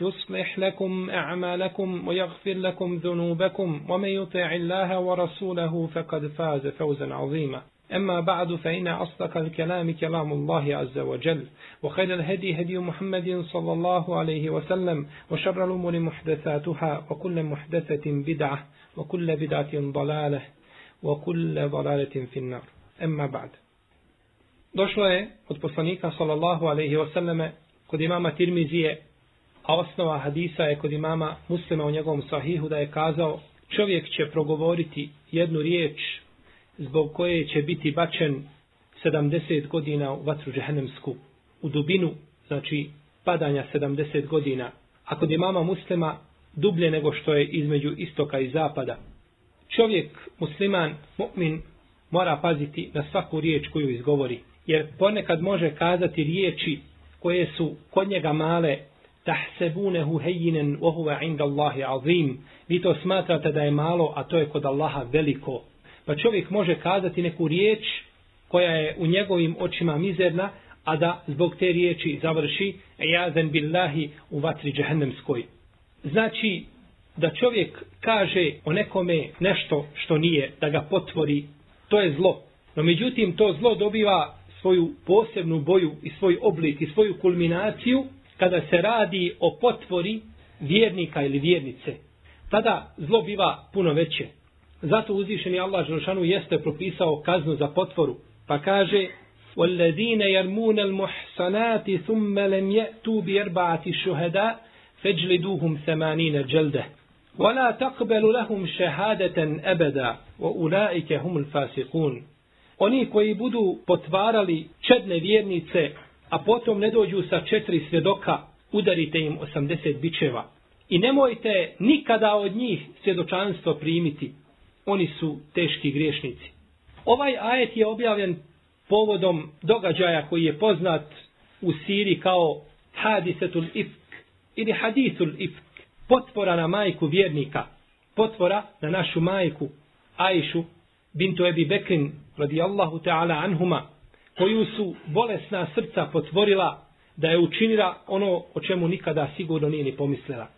يصلح لكم أعمالكم ويغفر لكم ذنوبكم ومن يطع الله ورسوله فقد فاز فوزا عظيما. أما بعد فإن أصدق الكلام كلام الله عز وجل وخير الهدي هدي محمد صلى الله عليه وسلم وشر الأمور محدثاتها وكل محدثة بدعة وكل بدعة ضلالة وكل ضلالة في النار. أما بعد. Došlo je od poslanika sallallahu alaihi wasallam kod imama Tirmizije a osnova hadisa je kod imama muslima u njegovom sahihu da je kazao čovjek će progovoriti jednu riječ zbog koje će biti bačen 70 godina u vatru džehennemsku u dubinu, znači padanja 70 godina. A kod imama muslima dublje nego što je između istoka i zapada. Čovjek, musliman, mu'min, mora paziti na svaku riječ koju izgovori. Jer ponekad može kazati riječi koje su kod njega male, tahsebunehu hejinen ohuva inda Allahi azim. Vi to smatrate da je malo, a to je kod Allaha veliko. Pa čovjek može kazati neku riječ koja je u njegovim očima mizerna, a da zbog te riječi završi jazen billahi u vatri džehennemskoj. Znači da čovjek kaže o nekome nešto što nije, da ga potvori, to je zlo. No međutim to zlo dobiva svoju posebnu boju i svoj oblik i svoju kulminaciju kada se radi o potvori vjernika ili vjernice. Tada zlo biva puno veće. Zato uzvišeni Allah Želšanu jeste propisao kaznu za potvoru. Pa kaže وَالَّذِينَ يَرْمُونَ الْمُحْسَنَاتِ ثُمَّ لَمْ يَأْتُوا بِيَرْبَعَةِ شُهَدَاء فَجْلِدُوهُمْ ثَمَانِينَ جَلْدَةً وَلَا تَقْبَلُ لَهُمْ شَهَادَةً أَبَدًا وَأُولَٰئِكَ هُمُ الْفَاسِقُونَ Oni koji budu potvarali čedne vjernice, a potom ne dođu sa četiri svjedoka, udarite im 80 bičeva. I nemojte nikada od njih svjedočanstvo primiti. Oni su teški griješnici. Ovaj ajet je objavljen povodom događaja koji je poznat u Siri kao hadisetul ifk ili hadisul ifk. Potvora na majku vjernika. Potvora na našu majku Ajšu bintu Ebi Bekrin radijallahu ta'ala anhuma koju su bolesna srca potvorila da je učinila ono o čemu nikada sigurno nije ni pomislila.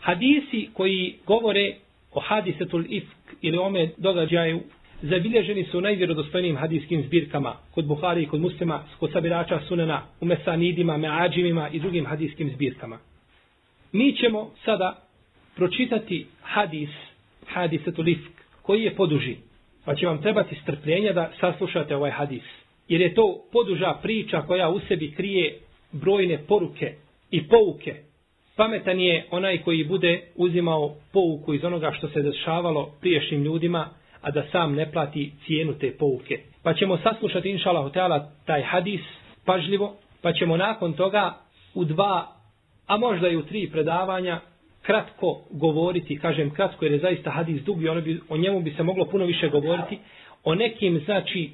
Hadisi koji govore o hadisetul ifk ili ome događaju zabilježeni su najvjerodostojnijim hadijskim zbirkama kod Buhari i kod muslima, kod sabirača sunena, u mesanidima, meađimima i drugim hadijskim zbirkama. Mi ćemo sada pročitati hadis, hadisetul ifk, koji je poduži. Pa će vam trebati strpljenja da saslušate ovaj hadis. Jer je to poduža priča koja u sebi krije brojne poruke i pouke. Pametan je onaj koji bude uzimao pouku iz onoga što se dešavalo priješnjim ljudima, a da sam ne plati cijenu te pouke. Pa ćemo saslušati inšala hotela taj hadis pažljivo, pa ćemo nakon toga u dva, a možda i u tri predavanja kratko govoriti, kažem kratko jer je zaista hadis dug i ono bi, o njemu bi se moglo puno više govoriti, o nekim znači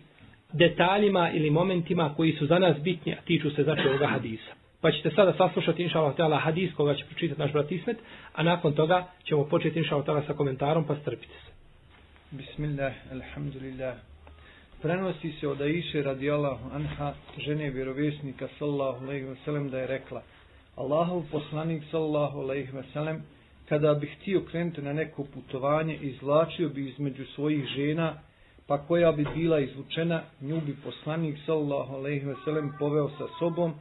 detaljima ili momentima koji su za nas bitni, a tiču se znači ovoga hadisa. Pa ćete sada saslušati inša Allah hadis koga će pročitati naš brat Ismet, a nakon toga ćemo početi inša Allah sa komentarom, pa strpite se. Bismillah, alhamdulillah. Prenosi se od Aisha radijallahu anha, žene vjerovjesnika sallahu alaihi wa sallam, da je rekla Allahov poslanik sallahu alaihi wa sallam, kada bi htio krenuti na neko putovanje, izlačio bi između svojih žena, pa koja bi bila izvučena, nju bi poslanik sallallahu alejhi ve sellem poveo sa sobom,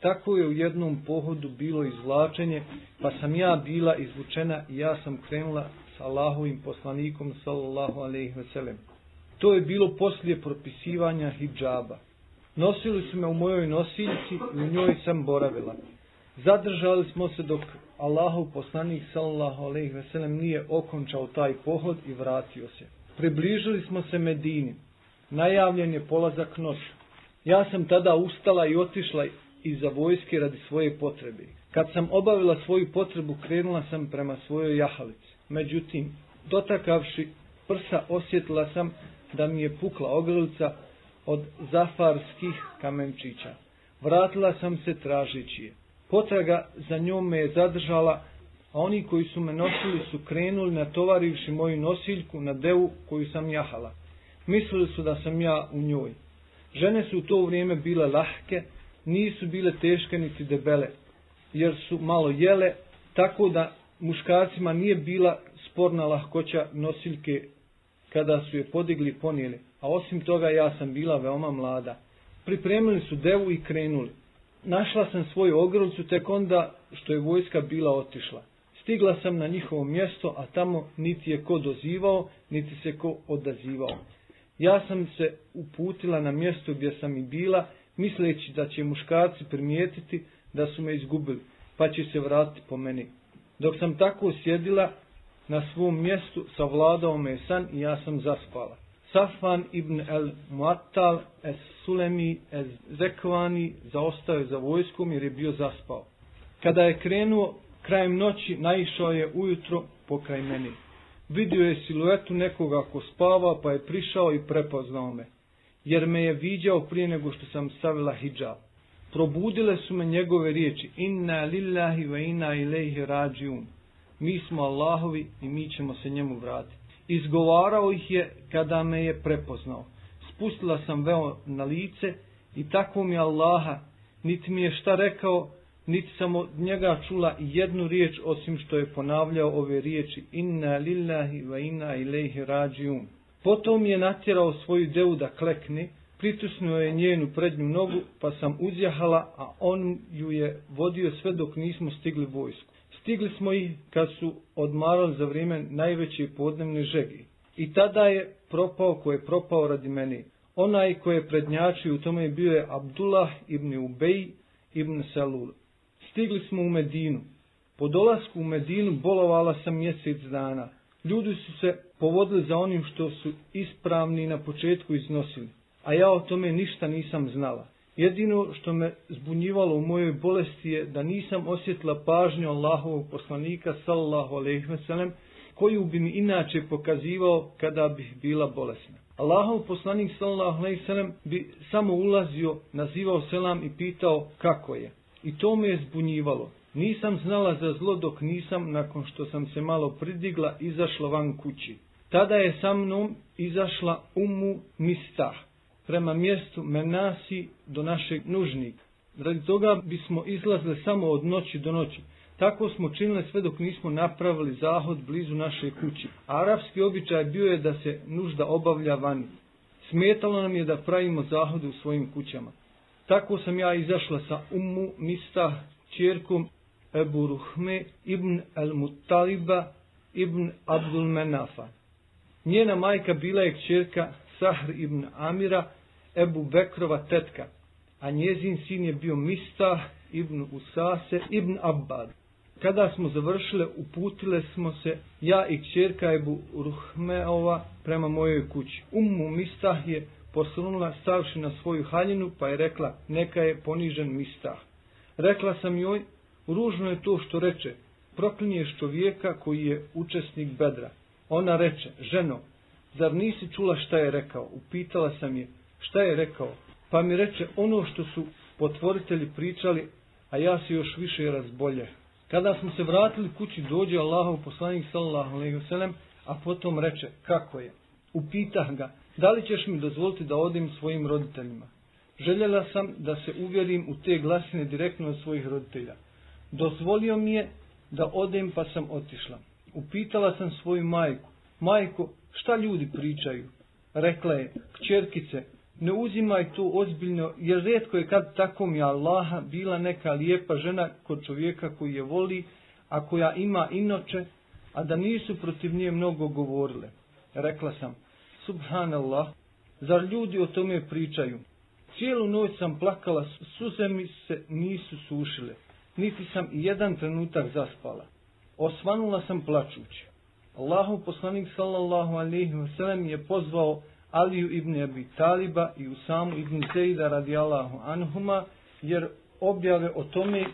Tako je u jednom pohodu bilo izvlačenje, pa sam ja bila izvučena i ja sam krenula sa Allahovim poslanikom sallallahu alejhi ve sellem. To je bilo poslije propisivanja hidžaba. Nosili su me u mojoj nosiljci i u njoj sam boravila. Zadržali smo se dok Allahov poslanik sallallahu alejhi ve sellem nije okončao taj pohod i vratio se. Približili smo se Medini. Najavljen je polazak noć. Ja sam tada ustala i otišla iza vojske radi svoje potrebe. Kad sam obavila svoju potrebu, krenula sam prema svojoj jahalici. Međutim, dotakavši prsa, osjetila sam da mi je pukla ogrlica od zafarskih kamenčića. Vratila sam se tražići je. Potraga za njom me je zadržala, a oni koji su me nosili su krenuli na tovarivši moju nosiljku na devu koju sam jahala. Mislili su da sam ja u njoj. Žene su u to vrijeme bile lahke, nisu bile teške niti debele, jer su malo jele, tako da muškarcima nije bila sporna lahkoća nosiljke kada su je podigli i ponijeli. A osim toga ja sam bila veoma mlada. Pripremili su devu i krenuli. Našla sam svoju ogrlicu tek onda što je vojska bila otišla. Stigla sam na njihovo mjesto, a tamo niti je ko dozivao, niti se ko odazivao. Ja sam se uputila na mjesto gdje sam i bila, misleći da će muškarci primijetiti da su me izgubili, pa će se vratiti po meni. Dok sam tako sjedila na svom mjestu, savladao me san i ja sam zaspala. Safan ibn el Muattal es Sulemi es Zekvani zaostao je za vojskom jer je bio zaspao. Kada je krenuo krajem noći, naišao je ujutro pokraj meni. Vidio je siluetu nekoga ko spava, pa je prišao i prepoznao me, jer me je viđao prije nego što sam stavila hijab. Probudile su me njegove riječi, inna lillahi wa inna ilaihi rađiun. Mi smo Allahovi i mi ćemo se njemu vratiti. Izgovarao ih je kada me je prepoznao. Spustila sam veo na lice i tako mi Allaha, niti mi je šta rekao, niti samo od njega čula jednu riječ osim što je ponavljao ove riječi inna lillahi wa inna ilaihi rađiun. Potom je natjerao svoju devu da klekne, pritusnuo je njenu prednju nogu, pa sam uzjahala, a on ju je vodio sve dok nismo stigli vojsku. Stigli smo ih kad su odmarali za vrijeme najveće podnevne žegi. I tada je propao ko je propao radi meni. Onaj ko je prednjačio u tome je bio je Abdullah ibn Ubej ibn Salul stigli smo u Medinu. Po dolasku u Medinu bolovala sam mjesec dana. Ljudi su se povodili za onim što su ispravni na početku iznosili, a ja o tome ništa nisam znala. Jedino što me zbunjivalo u mojoj bolesti je da nisam osjetila pažnju Allahovog poslanika sallallahu alejhi ve sellem koju bi mi inače pokazivao kada bih bila bolesna. Allahov poslanik sallallahu alejhi ve sellem bi samo ulazio, nazivao selam i pitao kako je. I to me je zbunjivalo. Nisam znala za zlo dok nisam, nakon što sam se malo pridigla, izašla van kući. Tada je sa mnom izašla umu mistah, prema mjestu Menasi do našeg nužnika. Radi toga bismo izlazili samo od noći do noći. Tako smo činili sve dok nismo napravili zahod blizu naše kući. Arapski običaj bio je da se nužda obavlja vani. Smetalo nam je da pravimo zahode u svojim kućama. Tako sam ja izašla sa Ummu Mista, čerkom Ebu Ruhme ibn El Mutaliba ibn Abdul Menafa. Njena majka bila je čerka Sahr ibn Amira, Ebu Bekrova tetka, a njezin sin je bio Mista ibn Usase ibn Abbad. Kada smo završile, uputile smo se, ja i čerka Ebu Ruhmeova, prema mojoj kući. Ummu Mistah je posrnula stavši na svoju haljinu, pa je rekla, neka je ponižen mistah. Rekla sam joj, ružno je to što reče, proklinješ čovjeka koji je učesnik bedra. Ona reče, ženo, zar nisi čula šta je rekao? Upitala sam je, šta je rekao? Pa mi reče, ono što su potvoritelji pričali, a ja se još više razbolje. Kada smo se vratili kući, dođe Allahov poslanik sallallahu alejhi ve sellem, a potom reče, kako je? Upitah ga, da li ćeš mi dozvoliti da odim svojim roditeljima? Željela sam da se uvjerim u te glasine direktno od svojih roditelja. Dozvolio mi je da odem pa sam otišla. Upitala sam svoju majku. Majko, šta ljudi pričaju? Rekla je, kćerkice, ne uzimaj to ozbiljno, jer redko je kad tako mi Allaha bila neka lijepa žena kod čovjeka koji je voli, a koja ima inoče, a da nisu protiv nje mnogo govorile. Rekla sam, subhanallah, zar ljudi o tome pričaju? Cijelu noć sam plakala, suze mi se nisu sušile, niti sam i jedan trenutak zaspala. Osvanula sam plačući. Allahu poslanik sallallahu alaihi wasallam je pozvao Aliju ibn Abi Taliba i Usamu ibn Zejda radijallahu anhuma, jer objave o tome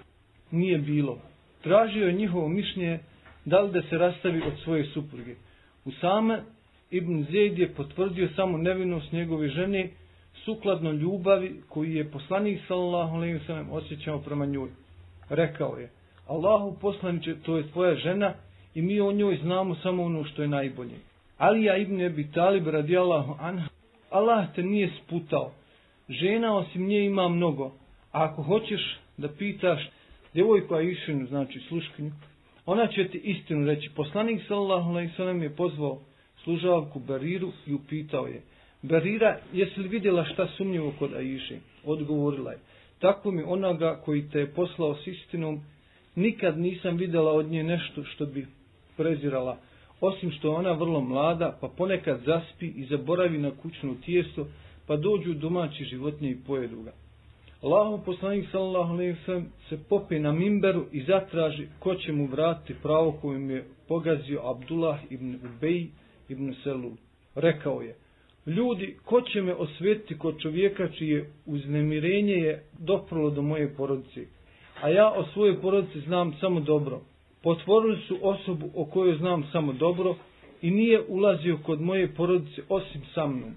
nije bilo. Tražio je njihovo mišljenje da li da se rastavi od svoje supruge. Usama ibn Zaid je potvrdio samo nevinost njegove žene sukladno ljubavi koji je poslanik sallallahu alejhi ve sellem osjećao prema njoj. Rekao je: Allahu poslanice, to je tvoja žena i mi o njoj znamo samo ono što je najbolje. Ali ja ibn Abi Talib radijallahu anha, Allah te nije sputao. Žena osim nje ima mnogo. A ako hoćeš da pitaš djevojku Aishinu, znači sluškinju, ona će ti istinu reći. Poslanik sallallahu alejhi ve sellem je pozvao služavku Bariru i upitao je: Barira, jesi li vidjela šta sumnjivo kod Aiše? Odgovorila je, tako mi onoga koji te je poslao s istinom, nikad nisam vidjela od nje nešto što bi prezirala, osim što je ona vrlo mlada, pa ponekad zaspi i zaboravi na kućno tijesto, pa dođu domaći životnje i pojedu ga. Allahu poslanik sallallahu alejhi ve sellem se pope na minberu i zatraži ko će mu vratiti pravo kojim je pogazio Abdullah ibn Ubej ibn Selul. Rekao je: Ljudi, ko će me osvetiti kod čovjeka čije uznemirenje je doprlo do moje porodice? A ja o svojoj porodici znam samo dobro. Potvorili su osobu o kojoj znam samo dobro i nije ulazio kod moje porodice osim sa mnom.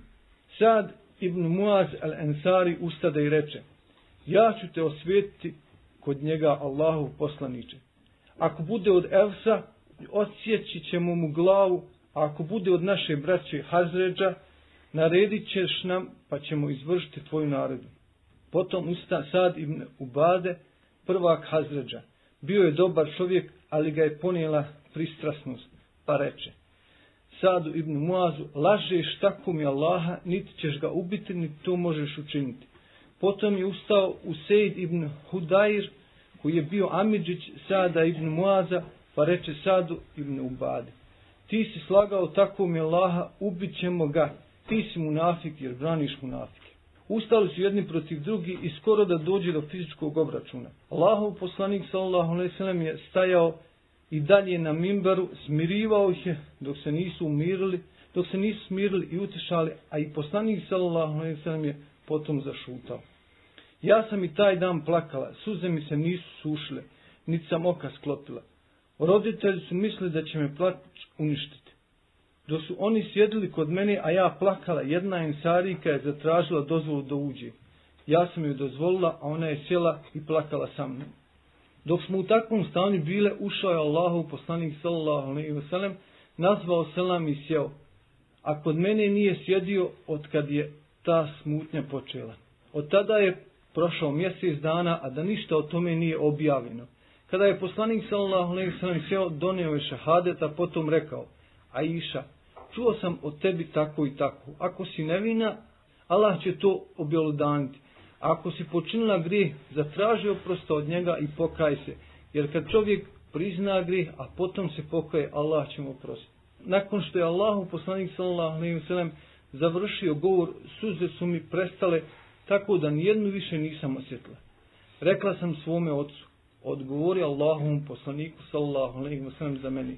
Sad Ibn Muaz al-Ansari ustada i reče, ja ću te osvetiti kod njega Allahu poslaniče. Ako bude od Evsa, odsjeći ćemo mu glavu, a ako bude od naše braće Hazređa, naredit ćeš nam, pa ćemo izvršiti tvoju naredu. Potom usta Sad ibn Ubade, prvak Hazređa. Bio je dobar čovjek, ali ga je ponijela pristrasnost, pa reče. Sadu ibn Muazu, lažeš tako mi Allaha, niti ćeš ga ubiti, niti to možeš učiniti. Potom je ustao Useid ibn Hudair, koji je bio Amidžić Sada ibn Muaza, pa reče Sadu ibn Ubade. Ti si slagao tako mi Allaha, ubit ćemo ga, ti si munafik jer braniš munafike. Ustali su jedni protiv drugi i skoro da dođe do fizičkog obračuna. Allahov poslanik sallallahu alejhi ve sellem je stajao i dalje na mimbaru, smirivao ih je dok se nisu umirili, dok se nisu smirili i utišali, a i poslanik sallallahu alejhi ve sellem je potom zašutao. Ja sam i taj dan plakala, suze mi se nisu sušile, niti sam oka sklopila. Roditelji su mislili da će me plać uništiti. Dok su oni sjedili kod mene, a ja plakala, jedna ensarika je zatražila dozvolu da uđe. Ja sam joj dozvolila, a ona je sjela i plakala sa mnom. Dok smo u takvom stanju bile, ušao je Allahu poslanik sallallahu alaihi wa sallam, nazvao selam i sjeo. A kod mene nije sjedio od kad je ta smutnja počela. Od tada je prošao mjesec dana, a da ništa o tome nije objavljeno. Kada je poslanik sallallahu alejhi ve sellem sjeo, donio je šahadet, a potom rekao, Aisha, čuo sam od tebi tako i tako. Ako si nevina, Allah će to objelodaniti. Ako si počinila grih, zatraži oprosta od njega i pokaj se. Jer kad čovjek prizna grih, a potom se pokaje, Allah će mu oprostiti. Nakon što je Allahu poslanik sallallahu alejhi ve sellem završio govor, suze su mi prestale tako da nijednu više nisam osjetila. Rekla sam svome ocu, odgovori Allahom poslaniku sallallahu alejhi ve sellem za meni.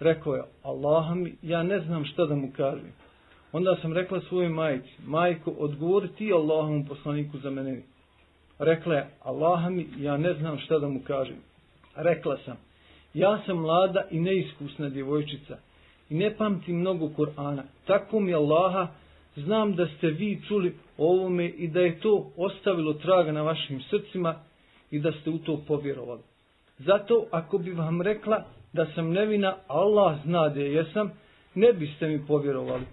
Rekao je, Allahom, ja ne znam šta da mu kažem. Onda sam rekla svojoj majici, majko, odgovori ti Allahom poslaniku za mene. Rekla je, Allahom, ja ne znam šta da mu kažem. Rekla sam, ja sam mlada i neiskusna djevojčica i ne pamtim mnogo Kur'ana. Tako mi Allaha, znam da ste vi čuli ovome i da je to ostavilo traga na vašim srcima i da ste u to povjerovali. Zato, ako bi vam rekla da sam nevina, Allah zna da jesam, ne biste mi povjerovali.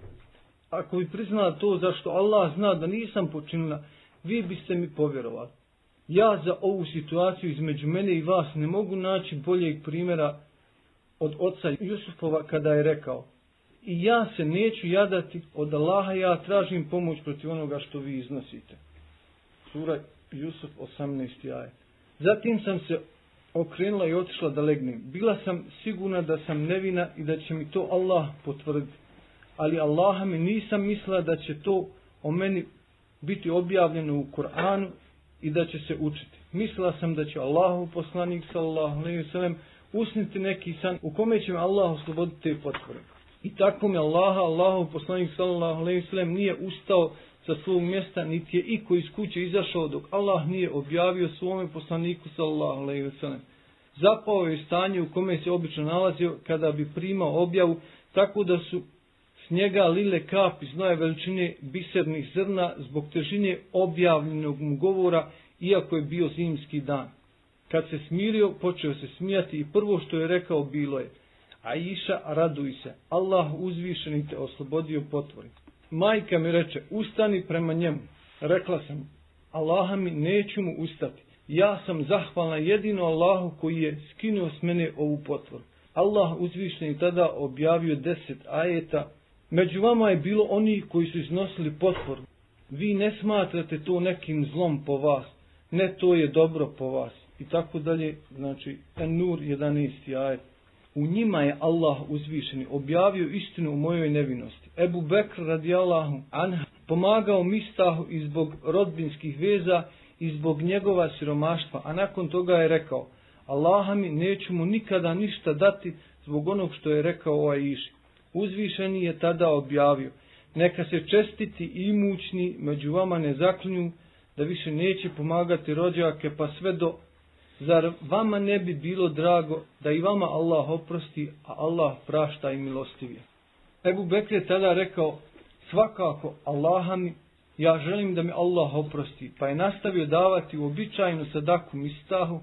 Ako bi priznala to zašto Allah zna da nisam počinila, vi biste mi povjerovali. Ja za ovu situaciju između mene i vas ne mogu naći boljeg primjera od oca Jusufova kada je rekao i ja se neću jadati od Allaha, ja tražim pomoć protiv onoga što vi iznosite. Sura Jusuf 18. ajet. Zatim sam se okrenula i otišla da legnem. Bila sam sigurna da sam nevina i da će mi to Allah potvrditi. Ali Allaha mi nisam mislila da će to o meni biti objavljeno u Koranu i da će se učiti. Mislila sam da će Allahu poslanik sallallahu alejhi ve sellem usniti neki san u kome će me Allah osloboditi te potvore. I tako mi Allaha, Allahu poslanik sallallahu alejhi ve sellem nije ustao sa svog mjesta, niti je iko iz kuće izašao dok Allah nije objavio svome poslaniku sallallahu alejhi ve sellem. Zapao je stanje u kome se obično nalazio kada bi primao objavu, tako da su s njega lile kapi znoje veličine bisernih zrna zbog težine objavljenog mu govora, iako je bio zimski dan. Kad se smirio, počeo se smijati i prvo što je rekao bilo je, a iša raduj se, Allah uzvišeni te oslobodio potvori. Majka mi reče, ustani prema njemu. Rekla sam, Allaha mi neću mu ustati. Ja sam zahvalna jedino Allahu koji je skinuo s mene ovu potvoru. Allah uzvišeni tada objavio deset ajeta. Među vama je bilo oni koji su iznosili potvoru. Vi ne smatrate to nekim zlom po vas. Ne to je dobro po vas. I tako dalje, znači, Nur 11. ajet. U njima je Allah uzvišeni objavio istinu u mojoj nevinosti. Ebu Bekr radijallahu anha pomagao Mistahu i zbog rodbinskih veza i zbog njegova siromaštva, a nakon toga je rekao, Allaha mi neću mu nikada ništa dati zbog onog što je rekao ovaj iši. Uzvišeni je tada objavio, neka se čestiti i imućni među vama ne zaklinju, da više neće pomagati rođake pa sve do Zar vama ne bi bilo drago da i vama Allah oprosti, a Allah prašta i milostivije? Ebu Bekr je tada rekao, svakako Allaha mi, ja želim da mi Allah oprosti, pa je nastavio davati uobičajenu sadaku mistahu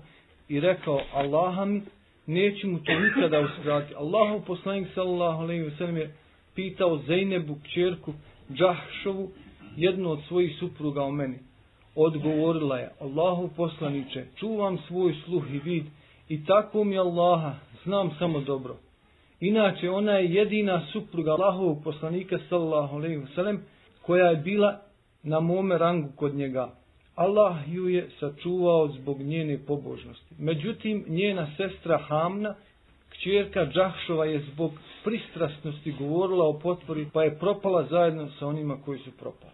i rekao, Allaha mi, neću mu to nikada uskrati. Allahu poslanik sallallahu alaihi ve sellem je pitao Zeynebu, kćerku, Džahšovu, jednu od svojih supruga o meni odgovorila je, Allahu poslaniče, čuvam svoj sluh i vid i tako mi Allaha, znam samo dobro. Inače, ona je jedina supruga Allahovog poslanika, sallallahu alaihi wasallam, koja je bila na mome rangu kod njega. Allah ju je sačuvao zbog njene pobožnosti. Međutim, njena sestra Hamna, kćerka Džahšova, je zbog pristrasnosti govorila o potvori, pa je propala zajedno sa onima koji su propali.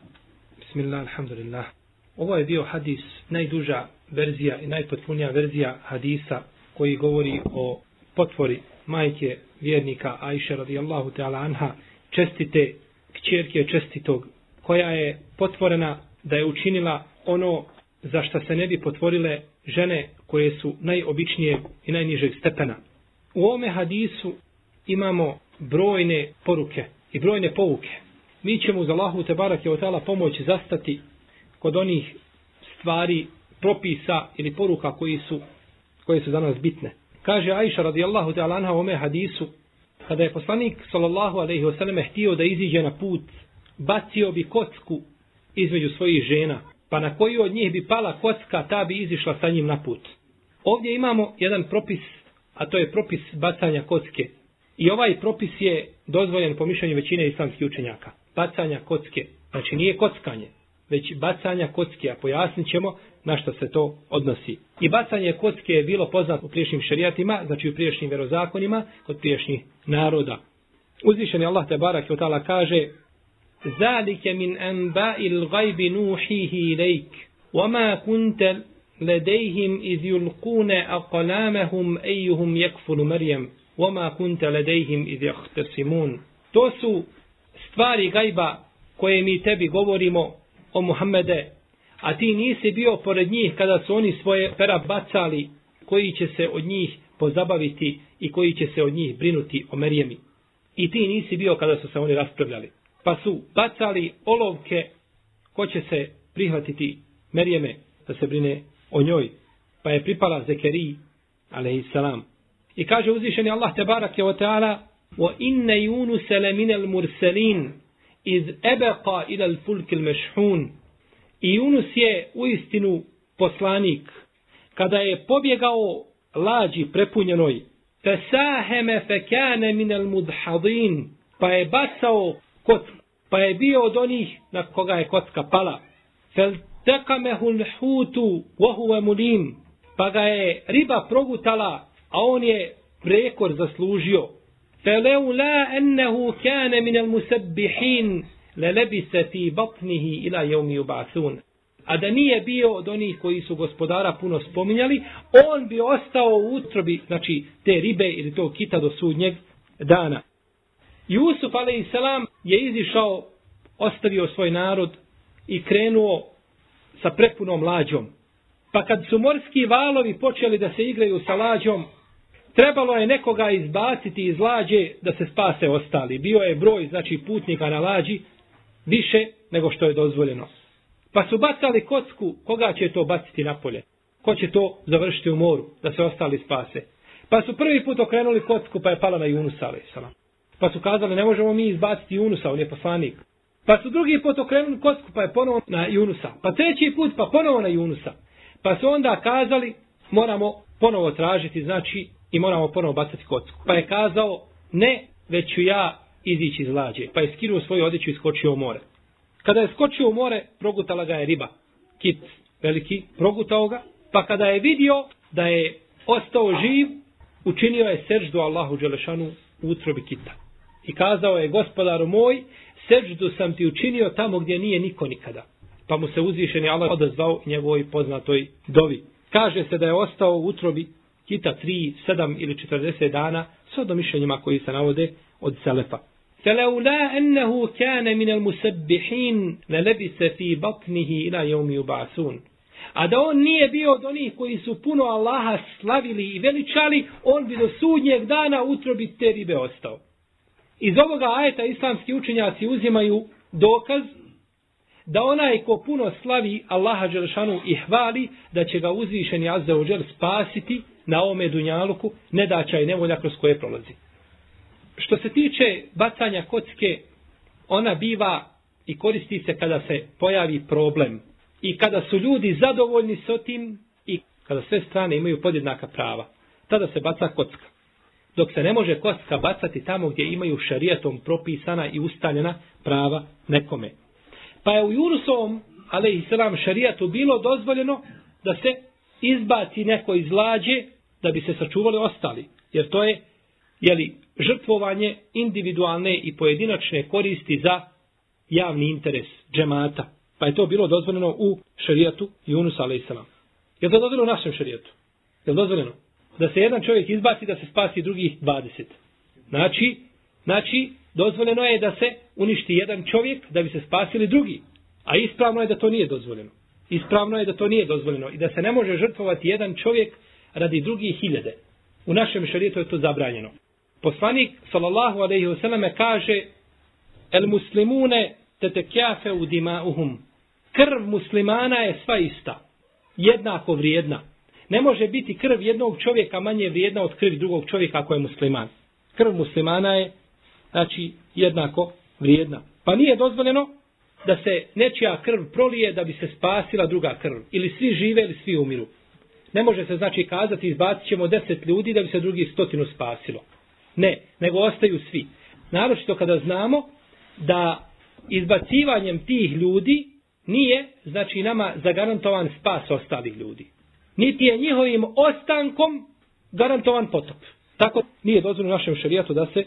Bismillah, alhamdulillah. Ovo je bio hadis, najduža verzija i najpotpunija verzija hadisa koji govori o potvori majke vjernika Aisha radijallahu ta'ala anha, čestite kćerke čestitog, koja je potvorena da je učinila ono za što se ne bi potvorile žene koje su najobičnije i najnižeg stepena. U ovome hadisu imamo brojne poruke i brojne pouke. Mi ćemo uz Allahu te barake od pomoć zastati kod onih stvari, propisa ili poruka koji su, koje su za nas bitne. Kaže Aisha radijallahu ta'ala anha u ome hadisu, kada je poslanik sallallahu alaihi ve sallam htio da iziđe na put, bacio bi kocku između svojih žena, pa na koju od njih bi pala kocka, ta bi izišla sa njim na put. Ovdje imamo jedan propis, a to je propis bacanja kocke. I ovaj propis je dozvoljen po mišljenju većine islamskih učenjaka. Bacanja kocke. Znači nije kockanje, već bacanja kocke, a pojasnit ćemo na što se to odnosi. I bacanje kocke je bilo poznato u priješnjim šarijatima, znači u priješnjim verozakonima, kod priješnjih naroda. Uzvišeni Allah te barak i otala kaže Zalike min anba'il gajbi nuhihi ilajk, wama kunte ledejhim iz yulkune aqlamahum ejuhum jekfulu Marijem, wama kunte ledejhim iz jahtesimun. To su stvari gajba koje mi tebi govorimo o Muhammede, a ti nisi bio pored njih kada su oni svoje pera bacali, koji će se od njih pozabaviti i koji će se od njih brinuti o Merijemi. I ti nisi bio kada su se oni raspravljali. Pa su bacali olovke ko će se prihvatiti Merijeme da se brine o njoj. Pa je pripala Zekeri, alaihissalam. I kaže uzvišeni Allah te barake o teala, wa inne junu seleminel murselin, iz ebeqa ila l-fulk il-mešhun. I Yunus je u istinu poslanik. Kada je pobjegao lađi prepunjenoj, fesaheme fekane minel mudhadin, pa je bacao kocku, pa je bio od onih na koga je kocka pala. Fel tekamehu lhutu vohuve mulim, pa ga je riba progutala, a on je prekor zaslužio. فلولا la كان من المسبحين للبس في بطنه إلى batnihi ila. A da nije bio od onih koji su gospodara puno spominjali, on bi ostao u utrobi, znači te ribe ili to kita do sudnjeg dana. Jusuf a.s. je izišao, ostavio svoj narod i krenuo sa prepunom lađom. Pa kad su morski valovi počeli da se igraju sa lađom, trebalo je nekoga izbaciti iz lađe da se spase ostali. Bio je broj, znači, putnika na lađi više nego što je dozvoljeno. Pa su bacali kocku, koga će to baciti na polje? Ko će to završiti u moru, da se ostali spase? Pa su prvi put okrenuli kocku, pa je pala na Junusa, ali Pa su kazali, ne možemo mi izbaciti Junusa, on je poslanik. Pa su drugi put okrenuli kocku, pa je ponovo na Junusa. Pa treći put, pa ponovo na Junusa. Pa su onda kazali, moramo ponovo tražiti, znači, i moramo ponovo bacati kocku. Pa je kazao, ne, već ću ja izići iz lađe. Pa je skinuo svoju odjeću i skočio u more. Kada je skočio u more, progutala ga je riba. Kit veliki, progutao ga. Pa kada je vidio da je ostao živ, učinio je seždu Allahu Đelešanu u utrobi kita. I kazao je, gospodaru moj, seždu sam ti učinio tamo gdje nije niko nikada. Pa mu se uzvišeni Allah odazvao njegovoj poznatoj dovi. Kaže se da je ostao u utrobi kita 3, 7 ili 40 dana sa domišljenjima koji se navode od Selefa. فلولا أنه كان من المسبحين للبس في بطنه إلى يوم يبعثون A da on nije bio od onih koji su puno Allaha slavili i veličali, on bi do sudnjeg dana utrobi te ribe ostao. Iz ovoga ajeta islamski učenjaci uzimaju dokaz da onaj ko puno slavi Allaha Đelšanu i hvali, da će ga uzvišeni Azza ođer spasiti na ovome dunjaluku, nedaća i nevolja kroz koje prolazi. Što se tiče bacanja kocke, ona biva i koristi se kada se pojavi problem. I kada su ljudi zadovoljni s tim i kada sve strane imaju podjednaka prava. Tada se baca kocka. Dok se ne može kocka bacati tamo gdje imaju šarijatom propisana i ustaljena prava nekome. Pa je u Jurusovom, ale i selam šarijatu, bilo dozvoljeno da se izbaci neko iz lađe da bi se sačuvali ostali. Jer to je jeli, žrtvovanje individualne i pojedinačne koristi za javni interes džemata. Pa je to bilo dozvoljeno u šarijatu Junus a.s. Je to dozvoljeno u našem šarijatu? Je dozvoljeno? Da se jedan čovjek izbaci da se spasi drugih 20. Znači, znači, dozvoljeno je da se uništi jedan čovjek da bi se spasili drugi. A ispravno je da to nije dozvoljeno. Ispravno je da to nije dozvoljeno i da se ne može žrtvovati jedan čovjek radi drugih hiljade. U našem šarijetu je to zabranjeno. Poslanik sallallahu alejhi ve selleme kaže el muslimune tetekjafe u dimauhum. Krv muslimana je sva ista. Jednako vrijedna. Ne može biti krv jednog čovjeka manje vrijedna od krvi drugog čovjeka ako je musliman. Krv muslimana je znači jednako vrijedna. Pa nije dozvoljeno da se nečija krv prolije da bi se spasila druga krv. Ili svi žive ili svi umiru. Ne može se znači kazati izbacit ćemo deset ljudi da bi se drugi stotinu spasilo. Ne, nego ostaju svi. Naročito kada znamo da izbacivanjem tih ljudi nije, znači, nama zagarantovan spas ostalih ljudi. Niti je njihovim ostankom garantovan potop. Tako nije dozvoljeno našem šarijatu da se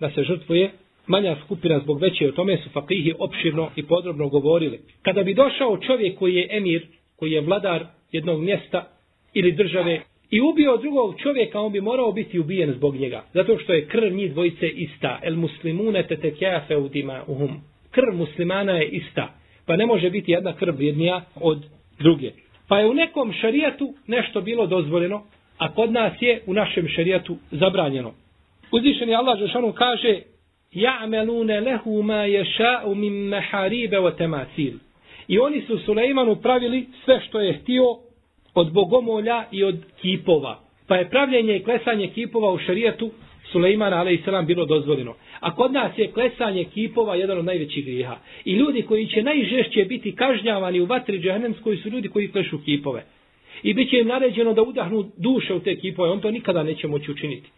da se žrtvuje manja skupina zbog veće o tome su fakihi opširno i podrobno govorili. Kada bi došao čovjek koji je emir, koji je vladar jednog mjesta ili države i ubio drugog čovjeka, on bi morao biti ubijen zbog njega. Zato što je krv njih dvojice ista. El muslimune te tekeafe udima uhum. Krv muslimana je ista. Pa ne može biti jedna krv vrijednija od druge. Pa je u nekom šarijatu nešto bilo dozvoljeno, a kod nas je u našem šarijatu zabranjeno. Uzvišeni Allah Žešanu kaže Ja'melune lehu ma ješa'u min meharibe o temasil. I oni su Sulejmanu pravili sve što je htio od bogomolja i od kipova. Pa je pravljenje i klesanje kipova u šarijetu Sulejmana a.s. bilo dozvoljeno. A kod nas je klesanje kipova jedan od najvećih griha. I ljudi koji će najžešće biti kažnjavani u vatri džahnemskoj su ljudi koji klešu kipove. I bit će im naređeno da udahnu duše u te kipove. On to nikada neće moći učiniti.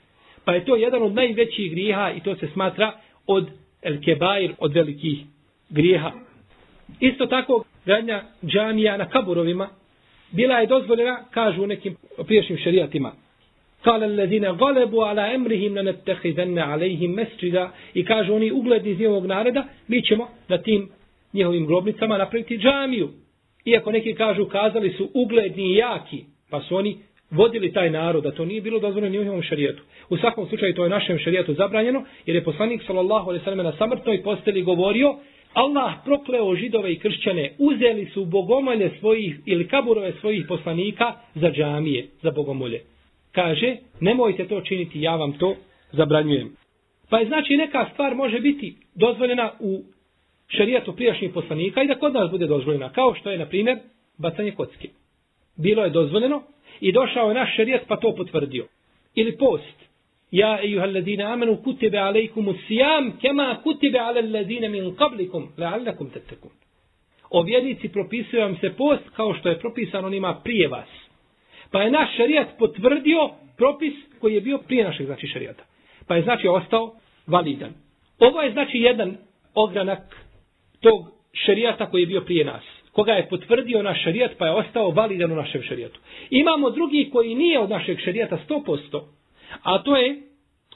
Pa je to jedan od najvećih griha i to se smatra od el kebair, od velikih grijeha. Isto tako, gradnja džamija na kaburovima, bila je dozvoljena, kažu u nekim priješnjim šerijatima. Kale ledine galebu ala emrihim na netehidenne alejhim mesčida i kažu oni ugledni iz njihovog naroda, mi ćemo na tim njihovim grobnicama napraviti džamiju. Iako neki kažu, kazali su ugledni i jaki, pa su oni vodili taj narod, da to nije bilo dozvoljeno ni u njihovom šarijetu. U svakom slučaju to je našem šarijetu zabranjeno, jer je poslanik sallallahu alejhi ve sellem na samrtnoj posteli govorio Allah prokleo židove i kršćane, uzeli su bogomolje svojih ili kaburove svojih poslanika za džamije, za bogomolje. Kaže, nemojte to činiti, ja vam to zabranjujem. Pa je znači neka stvar može biti dozvoljena u šarijatu prijašnjih poslanika i da kod nas bude dozvoljena, kao što je, na primjer, bacanje kocke. Bilo je dozvoljeno i došao je naš šarijat pa to potvrdio. Ili post. Ja أيها الذين آمنوا كتب عليكم الصيام كما كتب على الذين min قبلكم لعلكم تتقون O vjernici propisuje vam se post kao što je propisano onima prije vas. Pa je naš šarijat potvrdio propis koji je bio prije našeg znači šarijata. Pa je znači ostao validan. Ovo je znači jedan ogranak tog šarijata koji je bio prije nas. Koga je potvrdio naš šarijat pa je ostao validan u našem šarijatu. Imamo drugi koji nije od našeg šarijata 100%. A to je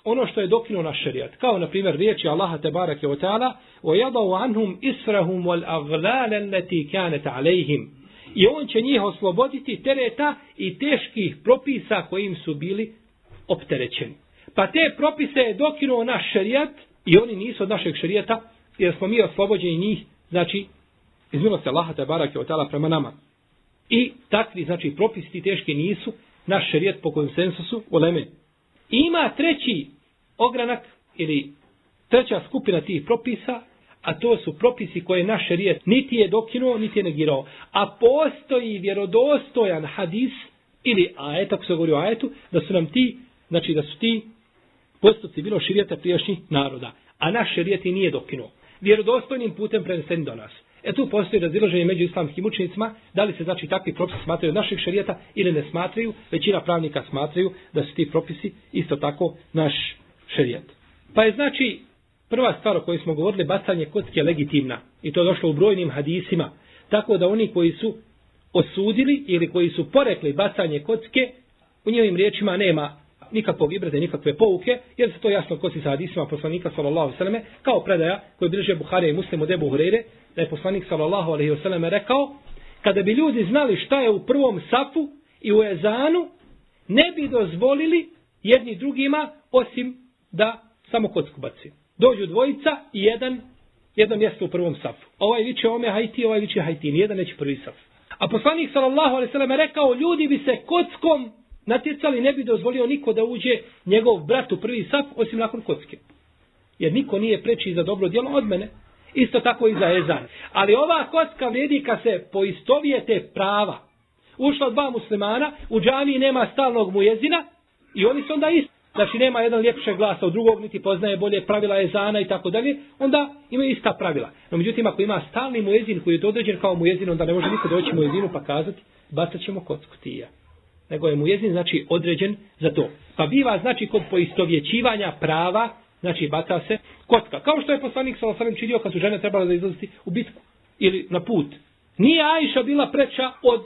ono što je dokinuo naš šarijat. Kao na primjer riječi Allaha te barake o ta'ala وَيَضَوْ عَنْهُمْ إِسْرَهُمْ وَالْأَغْلَالَ الَّتِي كَانَتَ عَلَيْهِمْ I on će njih osloboditi tereta i teških propisa kojim su bili opterećeni. Pa te propise je dokinuo naš šarijat i oni nisu od našeg šarijata jer smo mi oslobođeni njih, znači, iz milosti Allaha te barake o ta'ala prema nama. I takvi, znači, propisi teški nisu naš šarijat po konsensusu u Ima treći ogranak ili treća skupina tih propisa, a to su propisi koje naš šerijet niti je dokinuo, niti je negirao. A postoji vjerodostojan hadis ili ajet, ako se govori o ajetu, da su nam ti, znači da su ti postupci bilo širijeta prijašnjih naroda. A naš šerijet i nije dokinuo. Vjerodostojnim putem prenesen do nas. E tu postoji razilaženje među islamskim učenicima, da li se znači takvi propisi smatraju od našeg šarijeta ili ne smatraju, većina pravnika smatraju da su ti propisi isto tako naš šarijet. Pa je znači prva stvar o kojoj smo govorili, bacanje kocke legitimna. I to je došlo u brojnim hadisima, tako da oni koji su osudili ili koji su porekli bacanje kocke, u njihovim riječima nema nikakvog ibrade, nikakve pouke, jer se to jasno kosi sa hadisima poslanika sallallahu alejhi kao predaja koju bliže Buharija i Muslim od Ebu Hurajre, da je poslanik sallallahu alejhi ve selleme rekao kada bi ljudi znali šta je u prvom safu i u ezanu ne bi dozvolili jedni drugima osim da samo kocku baci. Dođu dvojica i jedan jedno mjesto u prvom safu. Ovaj viče ome hajti, ovaj viče hajti, nijedan neće prvi saf. A poslanik sallallahu alejhi ve selleme rekao ljudi bi se kockom natjecali, ne bi dozvolio niko da uđe njegov brat u prvi saf osim nakon kocke. Jer niko nije preči za dobro djelo od mene. Isto tako i za ezan. Ali ova kocka vrijedi kad se poistovijete prava. Ušla dva muslimana, u džamiji nema stalnog mujezina i oni su onda isti. Znači nema jedan ljepše glasa od drugog, niti poznaje bolje pravila ezana i tako dalje, onda imaju ista pravila. No međutim, ako ima stalni mujezin koji je određen kao mujezin, onda ne može niko doći mujezinu pa kazati, bacat ćemo kocku tija. Nego je mujezin znači određen za to. Pa biva znači kod poistovjećivanja prava Znači, baca se kotka. Kao što je poslanik sa osanem čidio kad su žene trebale da izlaziti u bitku ili na put. Nije Ajša bila preča od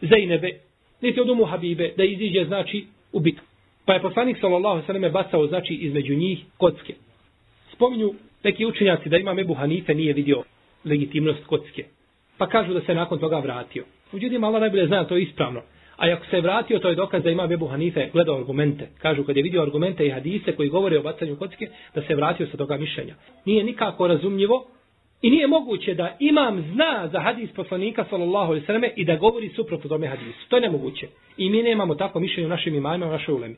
Zejnebe, niti od Umu Habibe, da iziđe, znači, u bitku. Pa je poslanik sallallahu sallam bacao, znači, između njih kocke. Spominju neki učenjaci da ima Ebu Hanife nije vidio legitimnost kocke. Pa kažu da se nakon toga vratio. Uđutim, Allah najbolje zna, to je ispravno. A ako se je vratio, to je dokaz da ima Bebu Hanife gledao argumente. Kažu kad je vidio argumente i hadise koji govore o bacanju kocke, da se je vratio sa toga mišljenja. Nije nikako razumljivo i nije moguće da imam zna za hadis poslanika sallallahu alaihi sallam i da govori suprotno tome hadisu. To je nemoguće. I mi nemamo tako mišljenje u našim imajima, u našoj ulemi.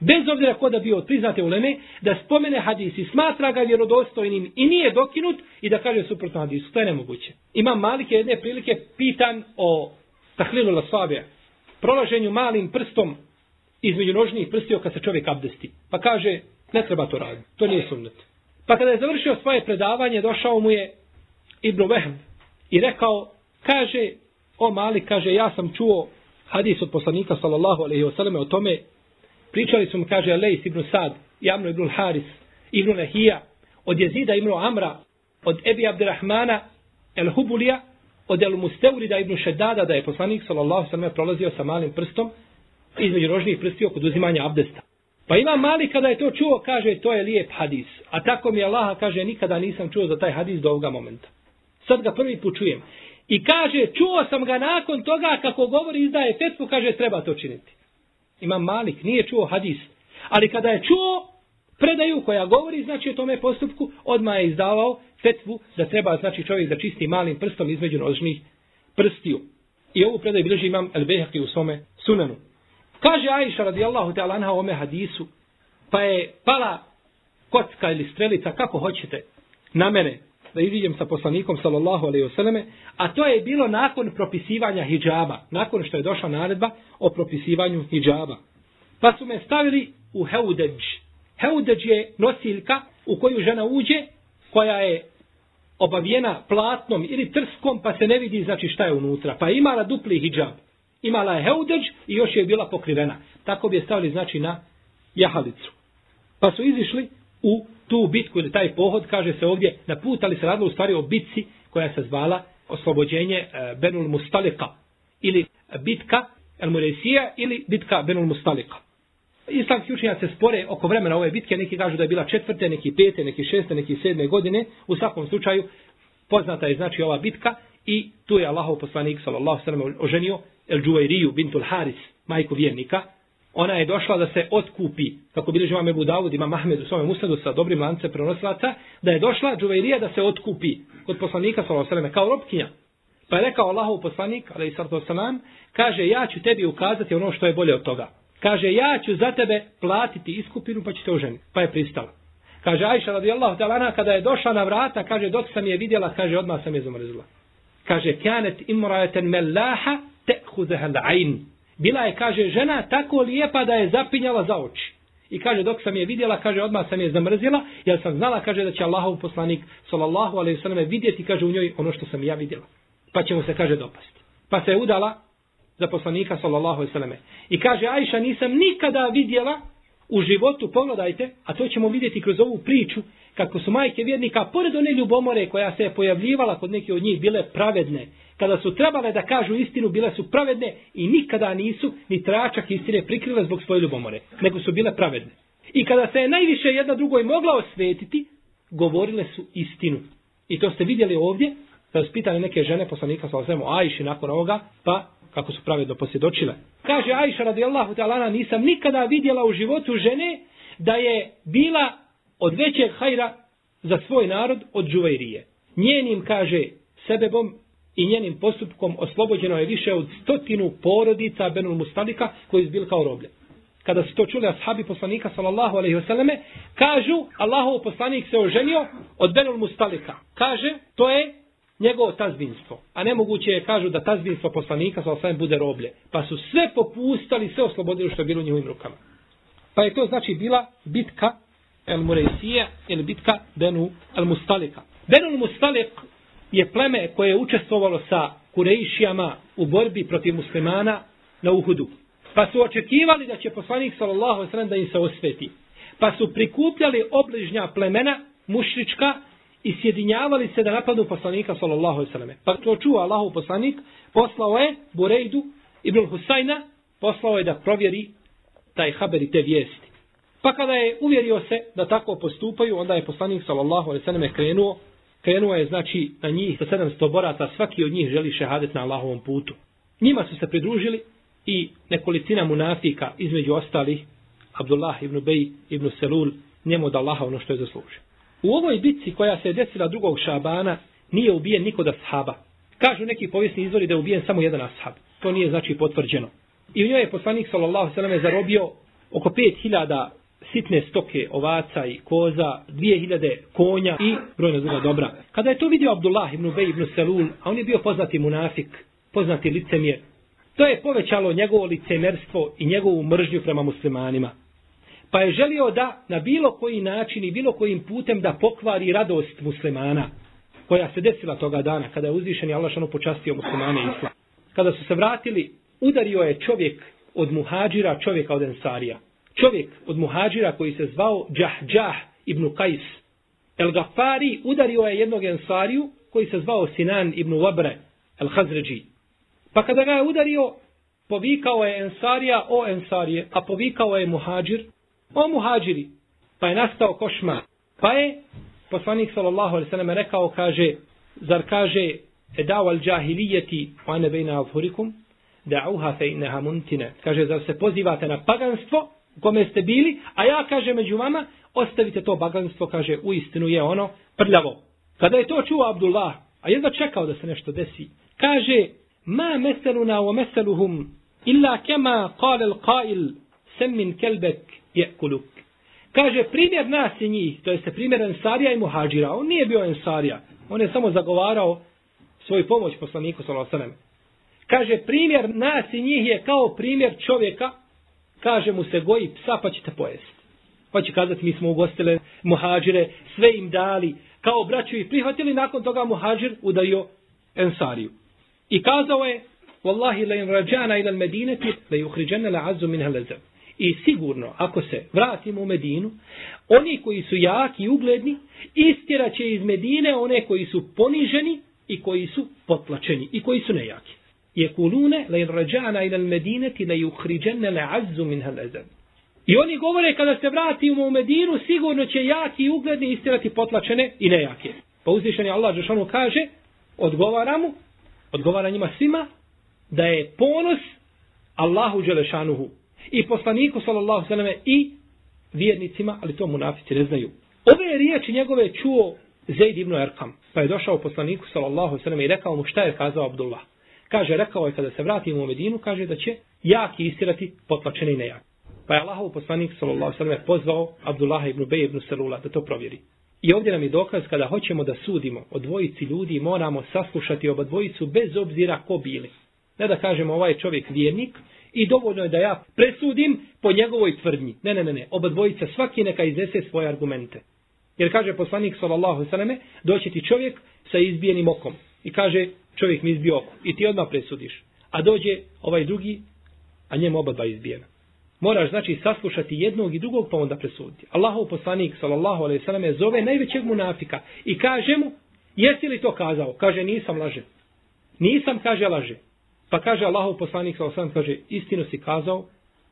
Bez obzira ko da bio od priznate uleme, da spomene hadis i smatra ga vjerodostojnim i nije dokinut i da kaže suprotno hadisu. To je nemoguće. Imam malike jedne prilike pitan o tahlilu la prolaženju malim prstom između nožnih prstio kad se čovjek abdesti. Pa kaže, ne treba to raditi, to nije sunnet. Pa kada je završio svoje predavanje, došao mu je Ibn Vehm i rekao, kaže, o mali, kaže, ja sam čuo hadis od poslanika, sallallahu alaihi wasallam, o tome, pričali su mu, kaže, Alejs ibn Sad, Jamno ibn Haris, ibn Lehija, od Jezida ibn Amra, od Ebi Abdirahmana el Hubulija, od El Musteurida ibn Šedada, da je poslanik sallallahu sallam prolazio sa malim prstom između rožnih prstiju kod uzimanja abdesta. Pa ima mali kada je to čuo, kaže to je lijep hadis. A tako mi Allah kaže nikada nisam čuo za taj hadis do ovoga momenta. Sad ga prvi put čujem. I kaže, čuo sam ga nakon toga kako govori izdaje fetvu, kaže treba to činiti. Imam malik, nije čuo hadis. Ali kada je čuo predaju koja govori, znači o tome postupku, odmah je izdavao fetvu da treba, znači čovjek da čisti malim prstom između nožnih prstiju. I ovu predaju bilježi imam El Behaki u svome sunanu. Kaže Aisha radijallahu ta'ala anha ome hadisu, pa je pala kocka ili strelica, kako hoćete, na mene, da iziđem sa poslanikom sallallahu alaihi selleme, a to je bilo nakon propisivanja hijjaba, nakon što je došla naredba o propisivanju hijjaba. Pa su me stavili u heudeđ. Heudeđ je nosiljka u koju žena uđe, koja je obavijena platnom ili trskom, pa se ne vidi znači šta je unutra. Pa imala dupli hijab. Imala je heudeđ i još je bila pokrivena. Tako bi je stavili znači na jahalicu. Pa su izišli u tu bitku ili taj pohod, kaže se ovdje, na put, ali se radilo u stvari o bitci koja se zvala oslobođenje e, Benul Mustalika ili bitka El Muresija ili bitka Benul Mustalika. Islamski učenjaci se spore oko vremena ove bitke, neki kažu da je bila četvrte, neki pete, neki šeste, neki sedme godine. U svakom slučaju poznata je znači ova bitka i tu je Allahov poslanik sallallahu sallam oženio El Džuvairiju bintul Haris, majku vjernika, ona je došla da se otkupi, kako bili vam Ebu Davud, ima Mahmed u svome musnadu sa dobrim lance prenosilaca, da je došla Džuvairija da se otkupi kod poslanika sallallahu s.a.v. kao robkinja. Pa je rekao Allahov poslanik, ali i kaže, ja ću tebi ukazati ono što je bolje od toga. Kaže, ja ću za tebe platiti iskupinu pa ću te oženiti. Pa je pristala. Kaže, Ajša radijallahu talana, kada je došla na vrata, kaže, dok sam je vidjela, kaže, odmah sam je zamrzila. Kaže, kjanet imrajeten mellaha te'huzeha la'in. Bila je, kaže, žena tako lijepa da je zapinjala za oči. I kaže, dok sam je vidjela, kaže, odmah sam je zamrzila, jer sam znala, kaže, da će Allahov poslanik, sallallahu alaihi sallam, vidjeti, kaže, u njoj ono što sam ja vidjela. Pa će mu se, kaže, dopasti. Pa se je udala za poslanika, sallallahu alejhi. I kaže, Ajša, nisam nikada vidjela u životu, pogledajte, a to ćemo vidjeti kroz ovu priču, kako su majke vjernika, pored one ljubomore koja se je pojavljivala kod neke od njih, bile pravedne, kada su trebale da kažu istinu, bile su pravedne i nikada nisu ni tračak istine prikrile zbog svoje ljubomore, nego su bile pravedne. I kada se je najviše jedna drugoj mogla osvetiti, govorile su istinu. I to ste vidjeli ovdje, da su pitali neke žene poslanika, sa osvemo Ajši nakon ovoga, pa kako su pravedno posjedočile. Kaže Ajša radijallahu ta'ala, nisam nikada vidjela u životu žene da je bila od većeg hajra za svoj narod od džuvajrije. Njenim, kaže, sebebom i njenim postupkom oslobođeno je više od stotinu porodica Benul Mustalika koji su bili kao roblje. Kada su to čuli ashabi poslanika sallallahu alaihi wasallame, kažu Allahov poslanik se oženio od Benul Mustalika. Kaže, to je njegovo tazbinstvo. A nemoguće je, kažu, da tazbinstvo poslanika sa alaihi bude roblje. Pa su sve popustali, sve oslobodili što je bilo u njihovim rukama. Pa je to znači bila bitka El Mureisije ili bitka Benu El Mustalika. Benul Mustalik je pleme koje je učestvovalo sa Kurejšijama u borbi protiv muslimana na Uhudu. Pa su očekivali da će poslanik sallallahu alejhi ve da im se osveti. Pa su prikupljali obližnja plemena mušrička i sjedinjavali se da napadnu poslanika sallallahu alejhi ve selleme. Pa to čuo Allahu poslanik, poslao je Burejdu ibn Husajna, poslao je da provjeri taj haber i te vijesti. Pa kada je uvjerio se da tako postupaju, onda je poslanik sallallahu alejhi ve selleme krenuo krenuo je znači na njih sa 700 boraca, svaki od njih želi šehadet na Allahovom putu. Njima su se pridružili i nekolicina munafika između ostalih, Abdullah ibn Bey ibn Selul, njemu da Allaha ono što je zaslužio. U ovoj bitci koja se je desila drugog šabana, nije ubijen niko da sahaba. Kažu neki povijesni izvori da je ubijen samo jedan ashab. To nije znači potvrđeno. I u njoj je poslanik sallallahu sallam zarobio oko 5000 sitne stoke ovaca i koza, dvije hiljade konja i brojna druga dobra. Kada je to vidio Abdullah ibn Ubej ibn Selul, a on je bio poznati munafik, poznati licemjer, to je povećalo njegovo licemerstvo i njegovu mržnju prema muslimanima. Pa je želio da na bilo koji način i bilo kojim putem da pokvari radost muslimana koja se desila toga dana kada je uzvišen i Allah počastio muslimane i islam. Kada su se vratili, udario je čovjek od muhađira čovjeka od ensarija čovjek od muhađira koji se zvao Džahđah ibn Kajs. El Gafari udario je jednog ensariju koji se zvao Sinan ibn Wabre, El Hazređi. Pa kada ga je udario, povikao je ensarija o ensarije, a povikao je muhađir o muhađiri. Pa je nastao košma. Pa je poslanik sallallahu alaihi sallam rekao, kaže, zar kaže, edao al džahilijeti, pa ne bejna avhurikum, da'uha fe inneha muntine. Kaže, zar se pozivate na paganstvo u kome ste bili, a ja, kaže, među vama, ostavite to paganstvo, kaže, u istinu je ono prljavo. Kada je to čuo Abdullah, a jedva čekao da se nešto desi, kaže, ma meseluna o meseluhum, illa kema kale l'qail, sem min kelbek je kuluk. Kaže, primjer nas i njih, to jeste primjer Ensarija i Muhađira, on nije bio Ensarija, on je samo zagovarao svoju pomoć poslaniku sallallahu Kaže, primjer nas i njih je kao primjer čovjeka, kaže mu se goji psa pa ćete pojesti. Pa će kazati, mi smo ugostile muhađire, sve im dali, kao braću i prihvatili, nakon toga muhađir udario ensariju. I kazao je, Wallahi la in rajana ila al-Madinati la yukhrijanna la'azzu minha lazab. I sigurno, ako se vratimo u Medinu, oni koji su jaki i ugledni, istjeraće iz Medine one koji su poniženi i koji su potlačeni i koji su nejaki. Je kulune la in rađana ila al medinati la yukhrijanna la azzu min hal azab i oni govore kada se vratimo u Medinu sigurno će jaki i ugledni istirati potlačene i nejake. Pa uzvišeni Allah Žešanu kaže odgovara mu odgovara njima svima da je ponos Allahu Đelešanuhu i poslaniku sallallahu sallam i vjernicima ali to munafici ne znaju ove riječi njegove čuo Zaid ibn Erkam pa je došao poslaniku sallallahu sallam i rekao mu šta je kazao Abdullah Kaže, rekao je kada se vratimo u Medinu, kaže da će jaki istirati potlačeni nejaki. Pa je Allahov poslanik, sallallahu sallam, pozvao Abdullah ibn Bej ibn Salula da to provjeri. I ovdje nam je dokaz kada hoćemo da sudimo o dvojici ljudi, moramo saslušati oba dvojicu bez obzira ko bili. Ne da kažemo ovaj čovjek vjernik i dovoljno je da ja presudim po njegovoj tvrdnji. Ne, ne, ne, ne. Oba dvojica svaki neka iznese svoje argumente. Jer kaže poslanik sallallahu sallame, doći ti čovjek sa izbijenim okom. I kaže, čovjek mi izbio oko i ti odmah presudiš. A dođe ovaj drugi, a njemu oba dva izbijena. Moraš znači saslušati jednog i drugog pa onda presuditi. Allahov poslanik sallallahu alejhi ve selleme zove najvećeg munafika i kaže mu: "Jesi li to kazao?" Kaže: "Nisam laže." Nisam kaže laže. Pa kaže Allahov poslanik sallallahu alejhi ve sellem kaže: "Istinu si kazao,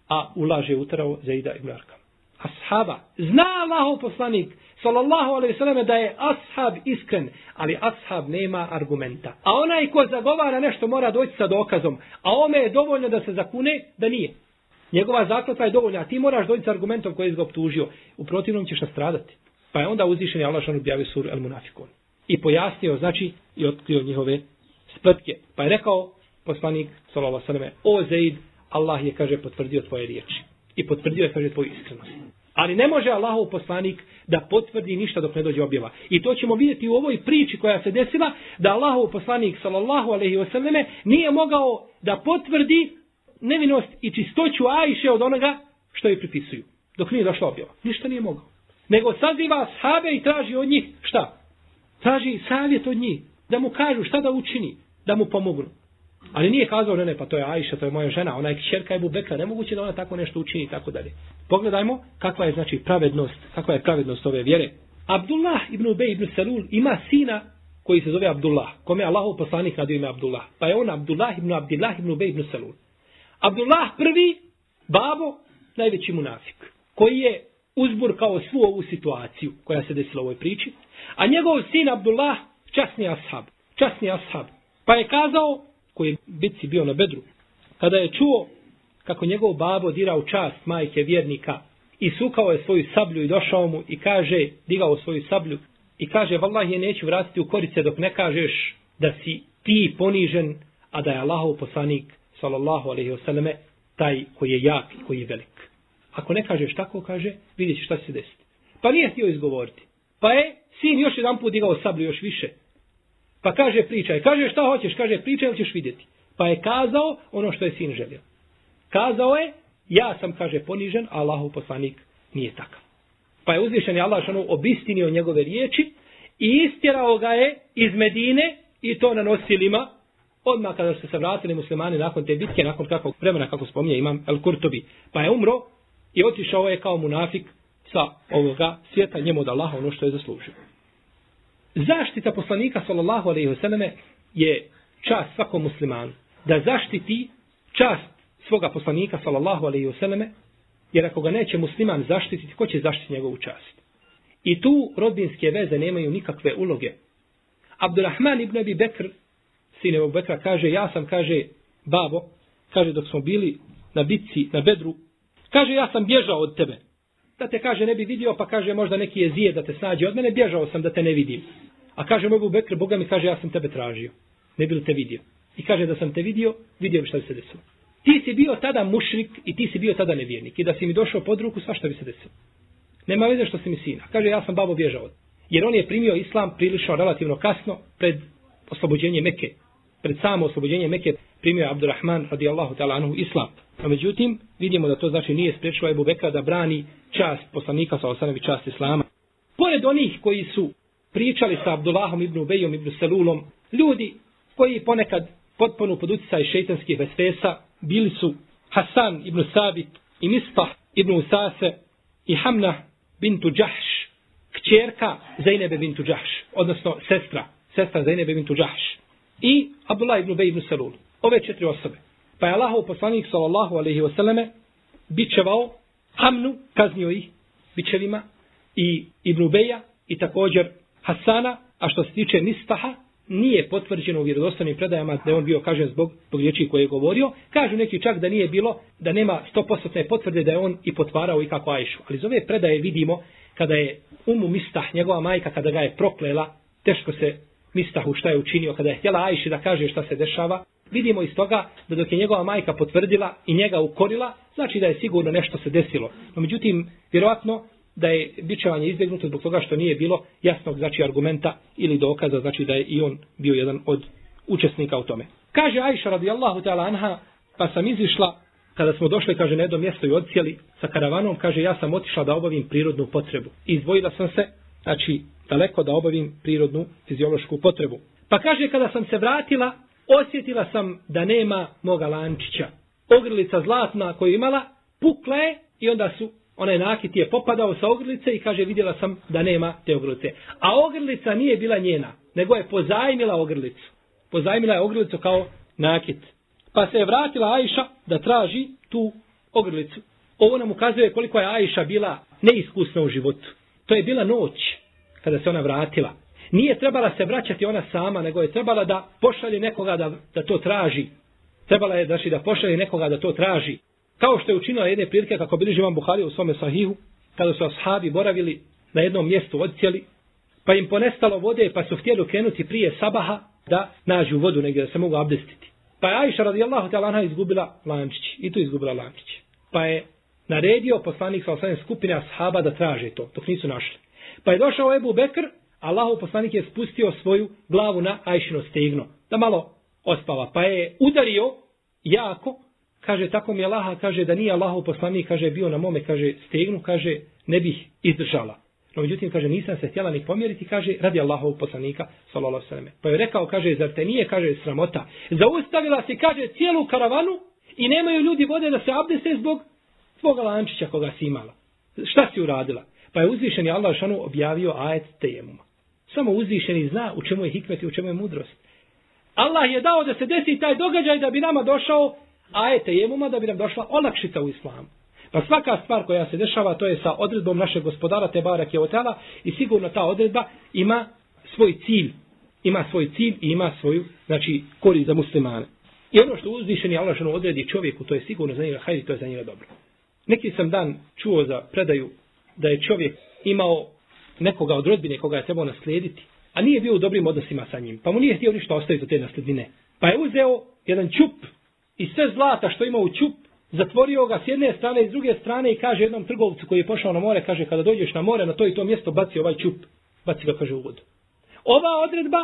a ulaže utrao Zaida ibn Arkam." Ashaba, zna Allahov poslanik sallallahu alejhi ve da je ashab iskren, ali ashab nema argumenta. A onaj ko zagovara nešto mora doći sa dokazom, a ome je dovoljno da se zakune da nije. Njegova zakletva je dovoljna, a ti moraš doći sa argumentom koji je ga optužio. U protivnom ćeš nastradati. Pa je onda uzvišen je Allah što objavio sur El Munafikon. I pojasnio, znači, i otkrio njihove spletke. Pa je rekao poslanik, sallallahu alejhi o Zeid, Allah je, kaže, potvrdio tvoje riječi. I potvrdio je, kaže, tvoju iskrenost. Ali ne može Allahov poslanik da potvrdi ništa dok ne dođe objava. I to ćemo vidjeti u ovoj priči koja se desila, da Allahov poslanik, sallallahu alaihi wasallame, nije mogao da potvrdi nevinost i čistoću Ajše od onoga što je pripisuju. Dok nije došla objava. Ništa nije mogao. Nego saziva sahabe i traži od njih šta? Traži savjet od njih. Da mu kažu šta da učini. Da mu pomognu. Ali nije kazao, ne, ne, pa to je Ajša, to je moja žena, ona je kćerka Ebu Bekra, nemoguće da ona tako nešto učini i tako dalje. Pogledajmo kakva je znači pravednost, kakva je pravednost ove vjere. Abdullah ibn Ubej ibn Salul ima sina koji se zove Abdullah, kome je Allahov poslanik nadio ime Abdullah. Pa je on Abdullah ibn Abdullah ibn Ubej ibn Salul. Abdullah prvi, babo, najveći munafik, koji je uzbur kao svu ovu situaciju koja se desila u ovoj priči, a njegov sin Abdullah, časni ashab, časni ashab, pa je kazao, koji je bitci bio na bedru, kada je čuo kako njegov babo dira u čast majke vjernika i sukao je svoju sablju i došao mu i kaže, digao svoju sablju i kaže, vallah je neću vratiti u korice dok ne kažeš da si ti ponižen, a da je Allahov poslanik, sallallahu alaihi wasallame, taj koji je jak i koji je velik. Ako ne kažeš tako, kaže, vidjet ćeš šta se desiti. Pa nije htio izgovoriti. Pa je sin još jedan put digao sablju još više. Pa kaže pričaj. Kaže šta hoćeš? Kaže pričaj ili ćeš vidjeti. Pa je kazao ono što je sin želio. Kazao je, ja sam, kaže, ponižen, a Allahu poslanik nije takav. Pa je uzvišen je Allah šanu obistinio njegove riječi i istjerao ga je iz Medine i to na nosilima, odmah kada su se vratili muslimani nakon te bitke, nakon kakvog vremena, kako spominje imam El Kurtobi. Pa je umro i otišao je kao munafik sa ovoga svijeta njemu od Allaha ono što je zaslužio. Zaštita poslanika sallallahu alejhi ve selleme je čast svakom muslimanu. Da zaštiti čast svoga poslanika sallallahu alejhi ve selleme jer ako ga neće musliman zaštititi ko će zaštititi njegovu čast? I tu rodbinske veze nemaju nikakve uloge. Abdurrahman ibn Abi Bekr sin Abu Bekra kaže ja sam kaže babo kaže dok smo bili na bitci na Bedru kaže ja sam bježao od tebe da te kaže ne bi vidio, pa kaže možda neki je zije da te snađe od mene, bježao sam da te ne vidim. A kaže mogu Bekr, Boga mi kaže ja sam tebe tražio. Ne bi te vidio. I kaže da sam te vidio, vidio bi šta bi se desilo. Ti si bio tada mušrik i ti si bio tada nevjernik. I da si mi došao pod ruku, svašta bi se desilo. Nema veze što si mi sina. Kaže ja sam babo bježao. Jer on je primio islam prilično relativno kasno pred oslobođenje Mekke. Pred samo oslobođenje Mekke primio je Abdurrahman radijallahu ta'ala anhu islam. A međutim, vidimo da to znači nije spriječilo Ebu Bekra da brani čast poslanika sa osanevi čast Islama. Pored onih koji su pričali sa Abdullahom ibn Ubejom ibn Selulom, ljudi koji ponekad potpuno pod utjecaj šeitanskih vesvesa bili su Hasan ibn Sabit i Mistah ibn Usase i Hamna bintu Đahš, kćerka Zainebe bintu Đahš, odnosno sestra, sestra Zainebe bintu Đahš i Abdullah ibn Ubej ibn Selul. Ove četiri osobe. Pa je Allahov poslanik sallallahu alaihi wasallame bičevao Hamnu, kaznio ih bičevima i Ibn Ubeja i također Hasana, a što se tiče Nistaha, nije potvrđeno u vjerodostanim predajama da je on bio kažen zbog, zbog riječi koje je govorio. Kažu neki čak da nije bilo, da nema 100% potvrde da je on i potvarao i kako Ajšu. Ali iz ove predaje vidimo kada je umu Mistah, njegova majka, kada ga je proklela, teško se Mistahu šta je učinio, kada je htjela Ajši da kaže šta se dešava, vidimo iz toga da dok je njegova majka potvrdila i njega ukorila, znači da je sigurno nešto se desilo. No međutim, vjerovatno da je bičevanje izbjegnuto zbog toga što nije bilo jasnog znači argumenta ili dokaza, znači da je i on bio jedan od učesnika u tome. Kaže Ajša radijallahu ta'ala anha, pa sam izišla, kada smo došli, kaže, na jedno mjesto i odcijeli sa karavanom, kaže, ja sam otišla da obavim prirodnu potrebu. Izdvojila sam se, znači, daleko da obavim prirodnu fiziološku potrebu. Pa kaže, kada sam se vratila, osjetila sam da nema moga lančića. Ogrlica zlatna koju imala, pukla je i onda su onaj nakit je popadao sa ogrlice i kaže vidjela sam da nema te ogrlice. A ogrlica nije bila njena, nego je pozajmila ogrlicu. Pozajmila je ogrlicu kao nakit. Pa se je vratila Ajša da traži tu ogrlicu. Ovo nam ukazuje koliko je Ajša bila neiskusna u životu. To je bila noć kada se ona vratila. Nije trebala se vraćati ona sama, nego je trebala da pošalje nekoga da, da to traži. Trebala je znači, da pošalje nekoga da to traži. Kao što je učinila jedne prilike, kako bili živan Buhari u svome sahihu, kada su ashabi boravili na jednom mjestu odcijeli, pa im ponestalo vode, pa su htjeli krenuti prije sabaha da nađu vodu negdje, da se mogu abdestiti. Pa je Aisha radijallahu ta'ala anha izgubila lančić. I tu izgubila lančić. Pa je naredio poslanik sa osam skupine ashaba da traže to, dok nisu našli. Pa je došao Ebu Bekr Allahov poslanik je spustio svoju glavu na Ajšino stegno, da malo ospava. Pa je udario jako, kaže, tako mi je Laha, kaže, da nije Allahov poslanik, kaže, bio na mome, kaže, stegnu, kaže, ne bih izdržala. No, međutim, kaže, nisam se htjela ni pomjeriti, kaže, radi Allahov poslanika, sallallahu sallam. Pa je rekao, kaže, zar te nije, kaže, sramota. Zaustavila se, kaže, cijelu karavanu i nemaju ljudi vode da se abdese zbog svoga lančića koga si imala. Šta si uradila? Pa je uzvišeni Allah šanu objavio ajet tejemuma. Samo uzvišeni zna u čemu je hikmet i u čemu je mudrost. Allah je dao da se desi taj događaj da bi nama došao, ajet tejemuma, da bi nam došla olakšica u islamu. Pa svaka stvar koja se dešava, to je sa odredbom našeg gospodara Tebara Kjevotela i sigurno ta odredba ima svoj cilj. Ima svoj cilj i ima svoju, znači, korist za muslimane. I ono što uzvišeni Allah što odredi čovjeku, to je sigurno za njega hajdi, to je za njega dobro. Neki sam dan čuo za predaju da je čovjek imao nekoga od rodbine koga je trebao naslijediti, a nije bio u dobrim odnosima sa njim, pa mu nije htio ništa ostaviti od te nasljedine. Pa je uzeo jedan čup i sve zlata što ima u čup, zatvorio ga s jedne strane i s druge strane i kaže jednom trgovcu koji je pošao na more, kaže kada dođeš na more, na to i to mjesto baci ovaj čup, baci ga kaže u vodu. Ova odredba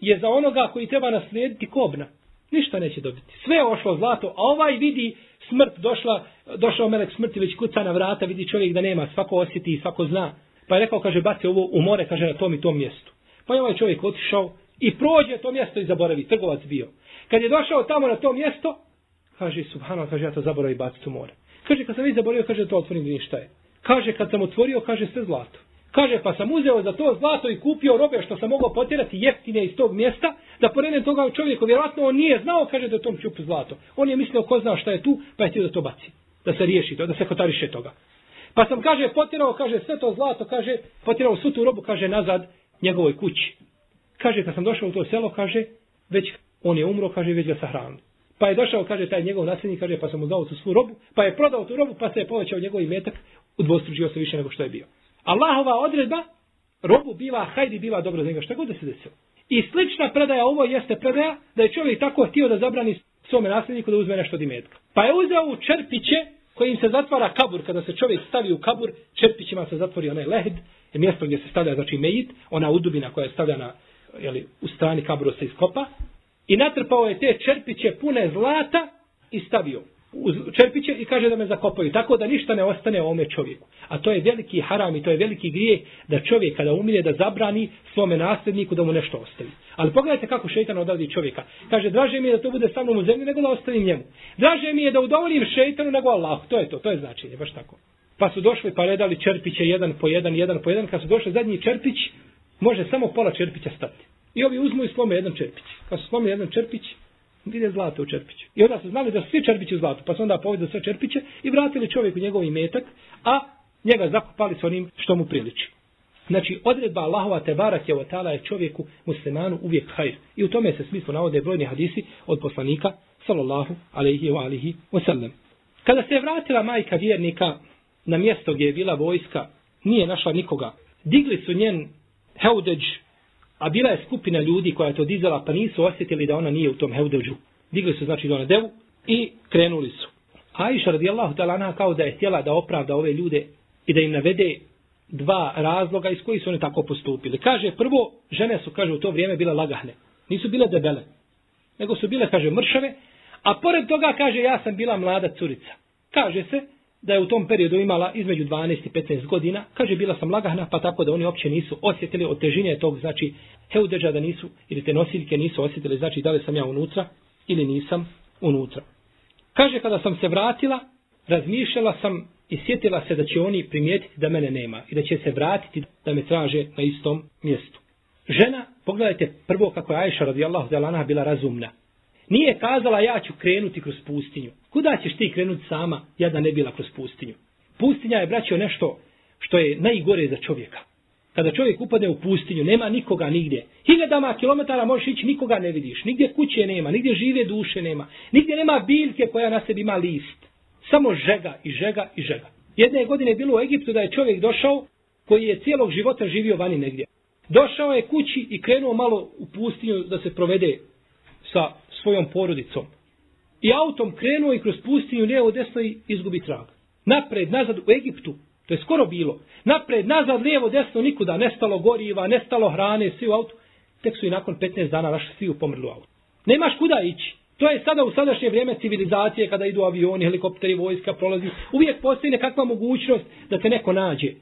je za onoga koji treba naslijediti kobna. Ništa neće dobiti. Sve je ošlo zlato, a ovaj vidi smrt došla, došao melek smrti već kuca na vrata, vidi čovjek da nema, svako osjeti i svako zna. Pa je rekao, kaže, baci ovo u more, kaže, na tom i tom mjestu. Pa je ovaj čovjek otišao i prođe to mjesto i zaboravi, trgovac bio. Kad je došao tamo na to mjesto, kaže, subhano, kaže, ja to zaboravim baciti u more. Kaže, kad sam vidi zaboravio, kaže, to otvorim, ništa je. Kaže, kad sam otvorio, kaže, sve zlato. Kaže, pa sam uzeo za to zlato i kupio robe što sam mogao potjerati jeftine iz tog mjesta, da poredem toga čovjeku, vjerojatno on nije znao, kaže, da tom čupu zlato. On je mislio, ko zna šta je tu, pa je htio da to baci. Da se riješi to, da se kotariše toga. Pa sam, kaže, potjerao, kaže, sve to zlato, kaže, potjerao svu tu robu, kaže, nazad njegovoj kući. Kaže, kad sam došao u to selo, kaže, već on je umro, kaže, već ga sahranili. Pa je došao, kaže, taj njegov nasljednik, kaže, pa sam mu dao tu svu robu, pa je prodao tu robu, pa se je povećao njegov imetak, udvostručio se više nego što je bio. Allahova odredba, robu biva hajdi, biva dobro za njega, šta god da se desilo. I slična predaja ovo jeste predaja da je čovjek tako htio da zabrani svome nasljedniku da uzme nešto od imetka. Pa je uzeo u čerpiće kojim se zatvara kabur, kada se čovjek stavi u kabur, čerpićima se zatvori onaj lehd, je mjesto gdje se stavlja, znači mejit, ona udubina koja je stavljena jeli, u strani kabura se iskopa, i natrpao je te čerpiće pune zlata i stavio čerpiće i kaže da me zakopaju. Tako da ništa ne ostane ovome čovjeku. A to je veliki haram i to je veliki grije da čovjek kada umire da zabrani svome nasljedniku da mu nešto ostavi. Ali pogledajte kako šeitan odavdi čovjeka. Kaže, draže mi je da to bude sa mnom u zemlji nego da ostavim njemu. Draže mi je da udovolim šeitanu nego Allah. To je to, to je značenje, baš tako. Pa su došli pa redali čerpiće jedan po jedan, jedan po jedan. Kad su došli zadnji čerpić, može samo pola čerpića stati. I ovi uzmu i slome jedan čerpić. Kad su slome jedan čerpić, vide zlato u čerpiću. I onda su znali da svi čerpići u zlatu, pa su onda povedali sve čerpiće i vratili čovjeku njegov imetak, a njega zakopali s onim što mu priliči. Znači, odredba Allahova te barak je otala je čovjeku muslimanu uvijek hajr. I u tome se smislu navode brojni hadisi od poslanika, sallallahu alaihi wa alihi wasallam. Kada se je vratila majka vjernika na mjesto gdje je bila vojska, nije našla nikoga. Digli su njen heudeđ A bila je skupina ljudi koja je to dizala, pa nisu osjetili da ona nije u tom heudeđu. Digli su znači do na devu i krenuli su. Aisha radijallahu ta'ala kao da je htjela da opravda ove ljude i da im navede dva razloga iz koji su oni tako postupili. Kaže, prvo, žene su, kaže, u to vrijeme bile lagahne. Nisu bile debele. Nego su bile, kaže, mršave. A pored toga, kaže, ja sam bila mlada curica. Kaže se, da je u tom periodu imala između 12 i 15 godina, kaže bila sam lagahna, pa tako da oni uopće nisu osjetili od težine tog, znači heudeđa da nisu, ili te nosiljke nisu osjetili, znači da li sam ja unutra ili nisam unutra. Kaže kada sam se vratila, razmišljala sam i sjetila se da će oni primijetiti da mene nema i da će se vratiti da me traže na istom mjestu. Žena, pogledajte prvo kako je Ajša radijallahu zelana bila razumna. Nije kazala ja ću krenuti kroz pustinju. Kuda ćeš ti krenuti sama, ja da ne bila kroz pustinju? Pustinja je, braćo, nešto što je najgore za čovjeka. Kada čovjek upadne u pustinju, nema nikoga nigdje. Hiljadama kilometara možeš ići, nikoga ne vidiš. Nigdje kuće nema, nigdje žive duše nema. Nigdje nema biljke koja na sebi ima list. Samo žega i žega i žega. Jedne godine je bilo u Egiptu da je čovjek došao koji je cijelog života živio vani negdje. Došao je kući i krenuo malo u pustinju da se provede sa svojom porodicom. I autom krenuo i kroz pustinju lijevo desno i izgubi trag. Napred, nazad u Egiptu, to je skoro bilo. Napred, nazad, lijevo, desno, nikuda. Nestalo goriva, nestalo hrane, svi u autu. Tek su i nakon 15 dana naši svi pomrli u autu. Nemaš kuda ići. To je sada u sadašnje vrijeme civilizacije kada idu avioni, helikopteri, vojska, prolazi. Uvijek postoji nekakva mogućnost da te neko nađe.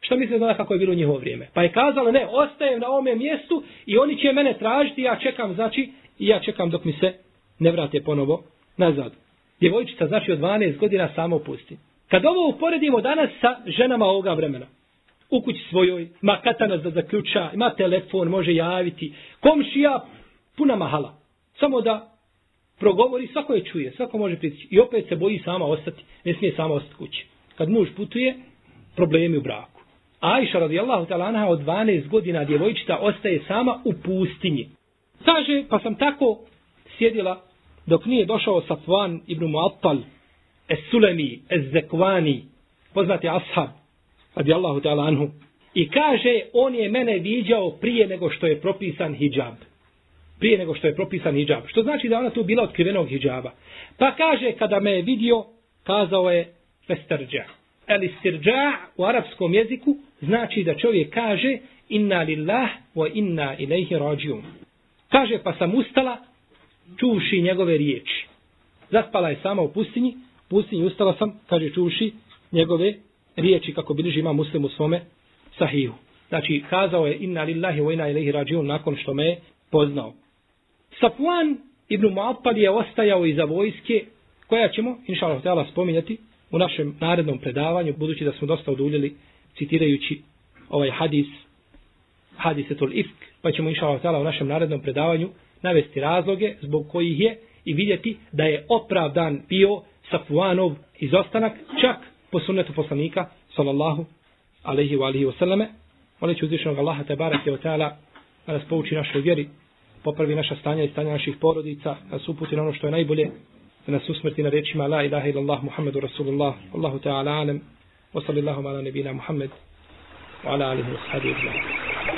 Šta misle da kako je bilo njihovo vrijeme? Pa je kazalo, ne, ostajem na ovome mjestu i oni će mene tražiti, ja čekam, znači, i ja čekam dok mi se ne vrate ponovo nazad. Djevojčica znači od 12 godina samo u pusti. Kad ovo uporedimo danas sa ženama ovoga vremena, u kući svojoj, ma katana za zaključa, ima telefon, može javiti, komšija, puna mahala. Samo da progovori, svako je čuje, svako može pritići. I opet se boji sama ostati, ne smije sama ostati kući. Kad muž putuje, problemi u braku. Ajša radijallahu talanha od 12 godina djevojčica ostaje sama u pustinji. Kaže, pa sam tako sjedila dok nije došao Safvan ibn Muattal, es Sulemi, es Zekvani, poznati ashab, radijallahu ta'ala anhu, i kaže, on je mene viđao prije nego što je propisan hijab. Prije nego što je propisan hijab. Što znači da ona tu bila otkrivenog hijaba. Pa kaže, kada me je vidio, kazao je festerđa. Ali sirđa u arapskom jeziku znači da čovjek kaže inna lillah wa inna ilaihi rađium. Kaže, pa sam ustala, čuvši njegove riječi. Zaspala je sama u pustinji, pustinji ustala sam, kaže, čuvši njegove riječi, kako bilježi ima muslim u svome sahiju. Znači, kazao je, inna lillahi wa inna ilaihi rađiun, nakon što me je poznao. Safuan ibn Mu'appal je ostajao iza vojske, koja ćemo, inša Allah, spominjati u našem narednom predavanju, budući da smo dosta oduljili citirajući ovaj hadis, hadisetul ifk, pa ćemo inša Allah u našem narednom predavanju navesti razloge zbog kojih je i vidjeti da je opravdan bio Safuanov izostanak čak po sunnetu poslanika sallallahu alaihi wa alihi wa sallame moleći uzvišenog Allaha te barake wa ta'ala da nas pouči našoj vjeri popravi naša stanja i stanja naših porodica da nas uputi na ono što je najbolje da nas usmrti na rečima la ilaha illallah muhammedu rasulullah Allahu ta'ala alem wa sallallahu ala nebina muhammed wa ala alihi wa sahabi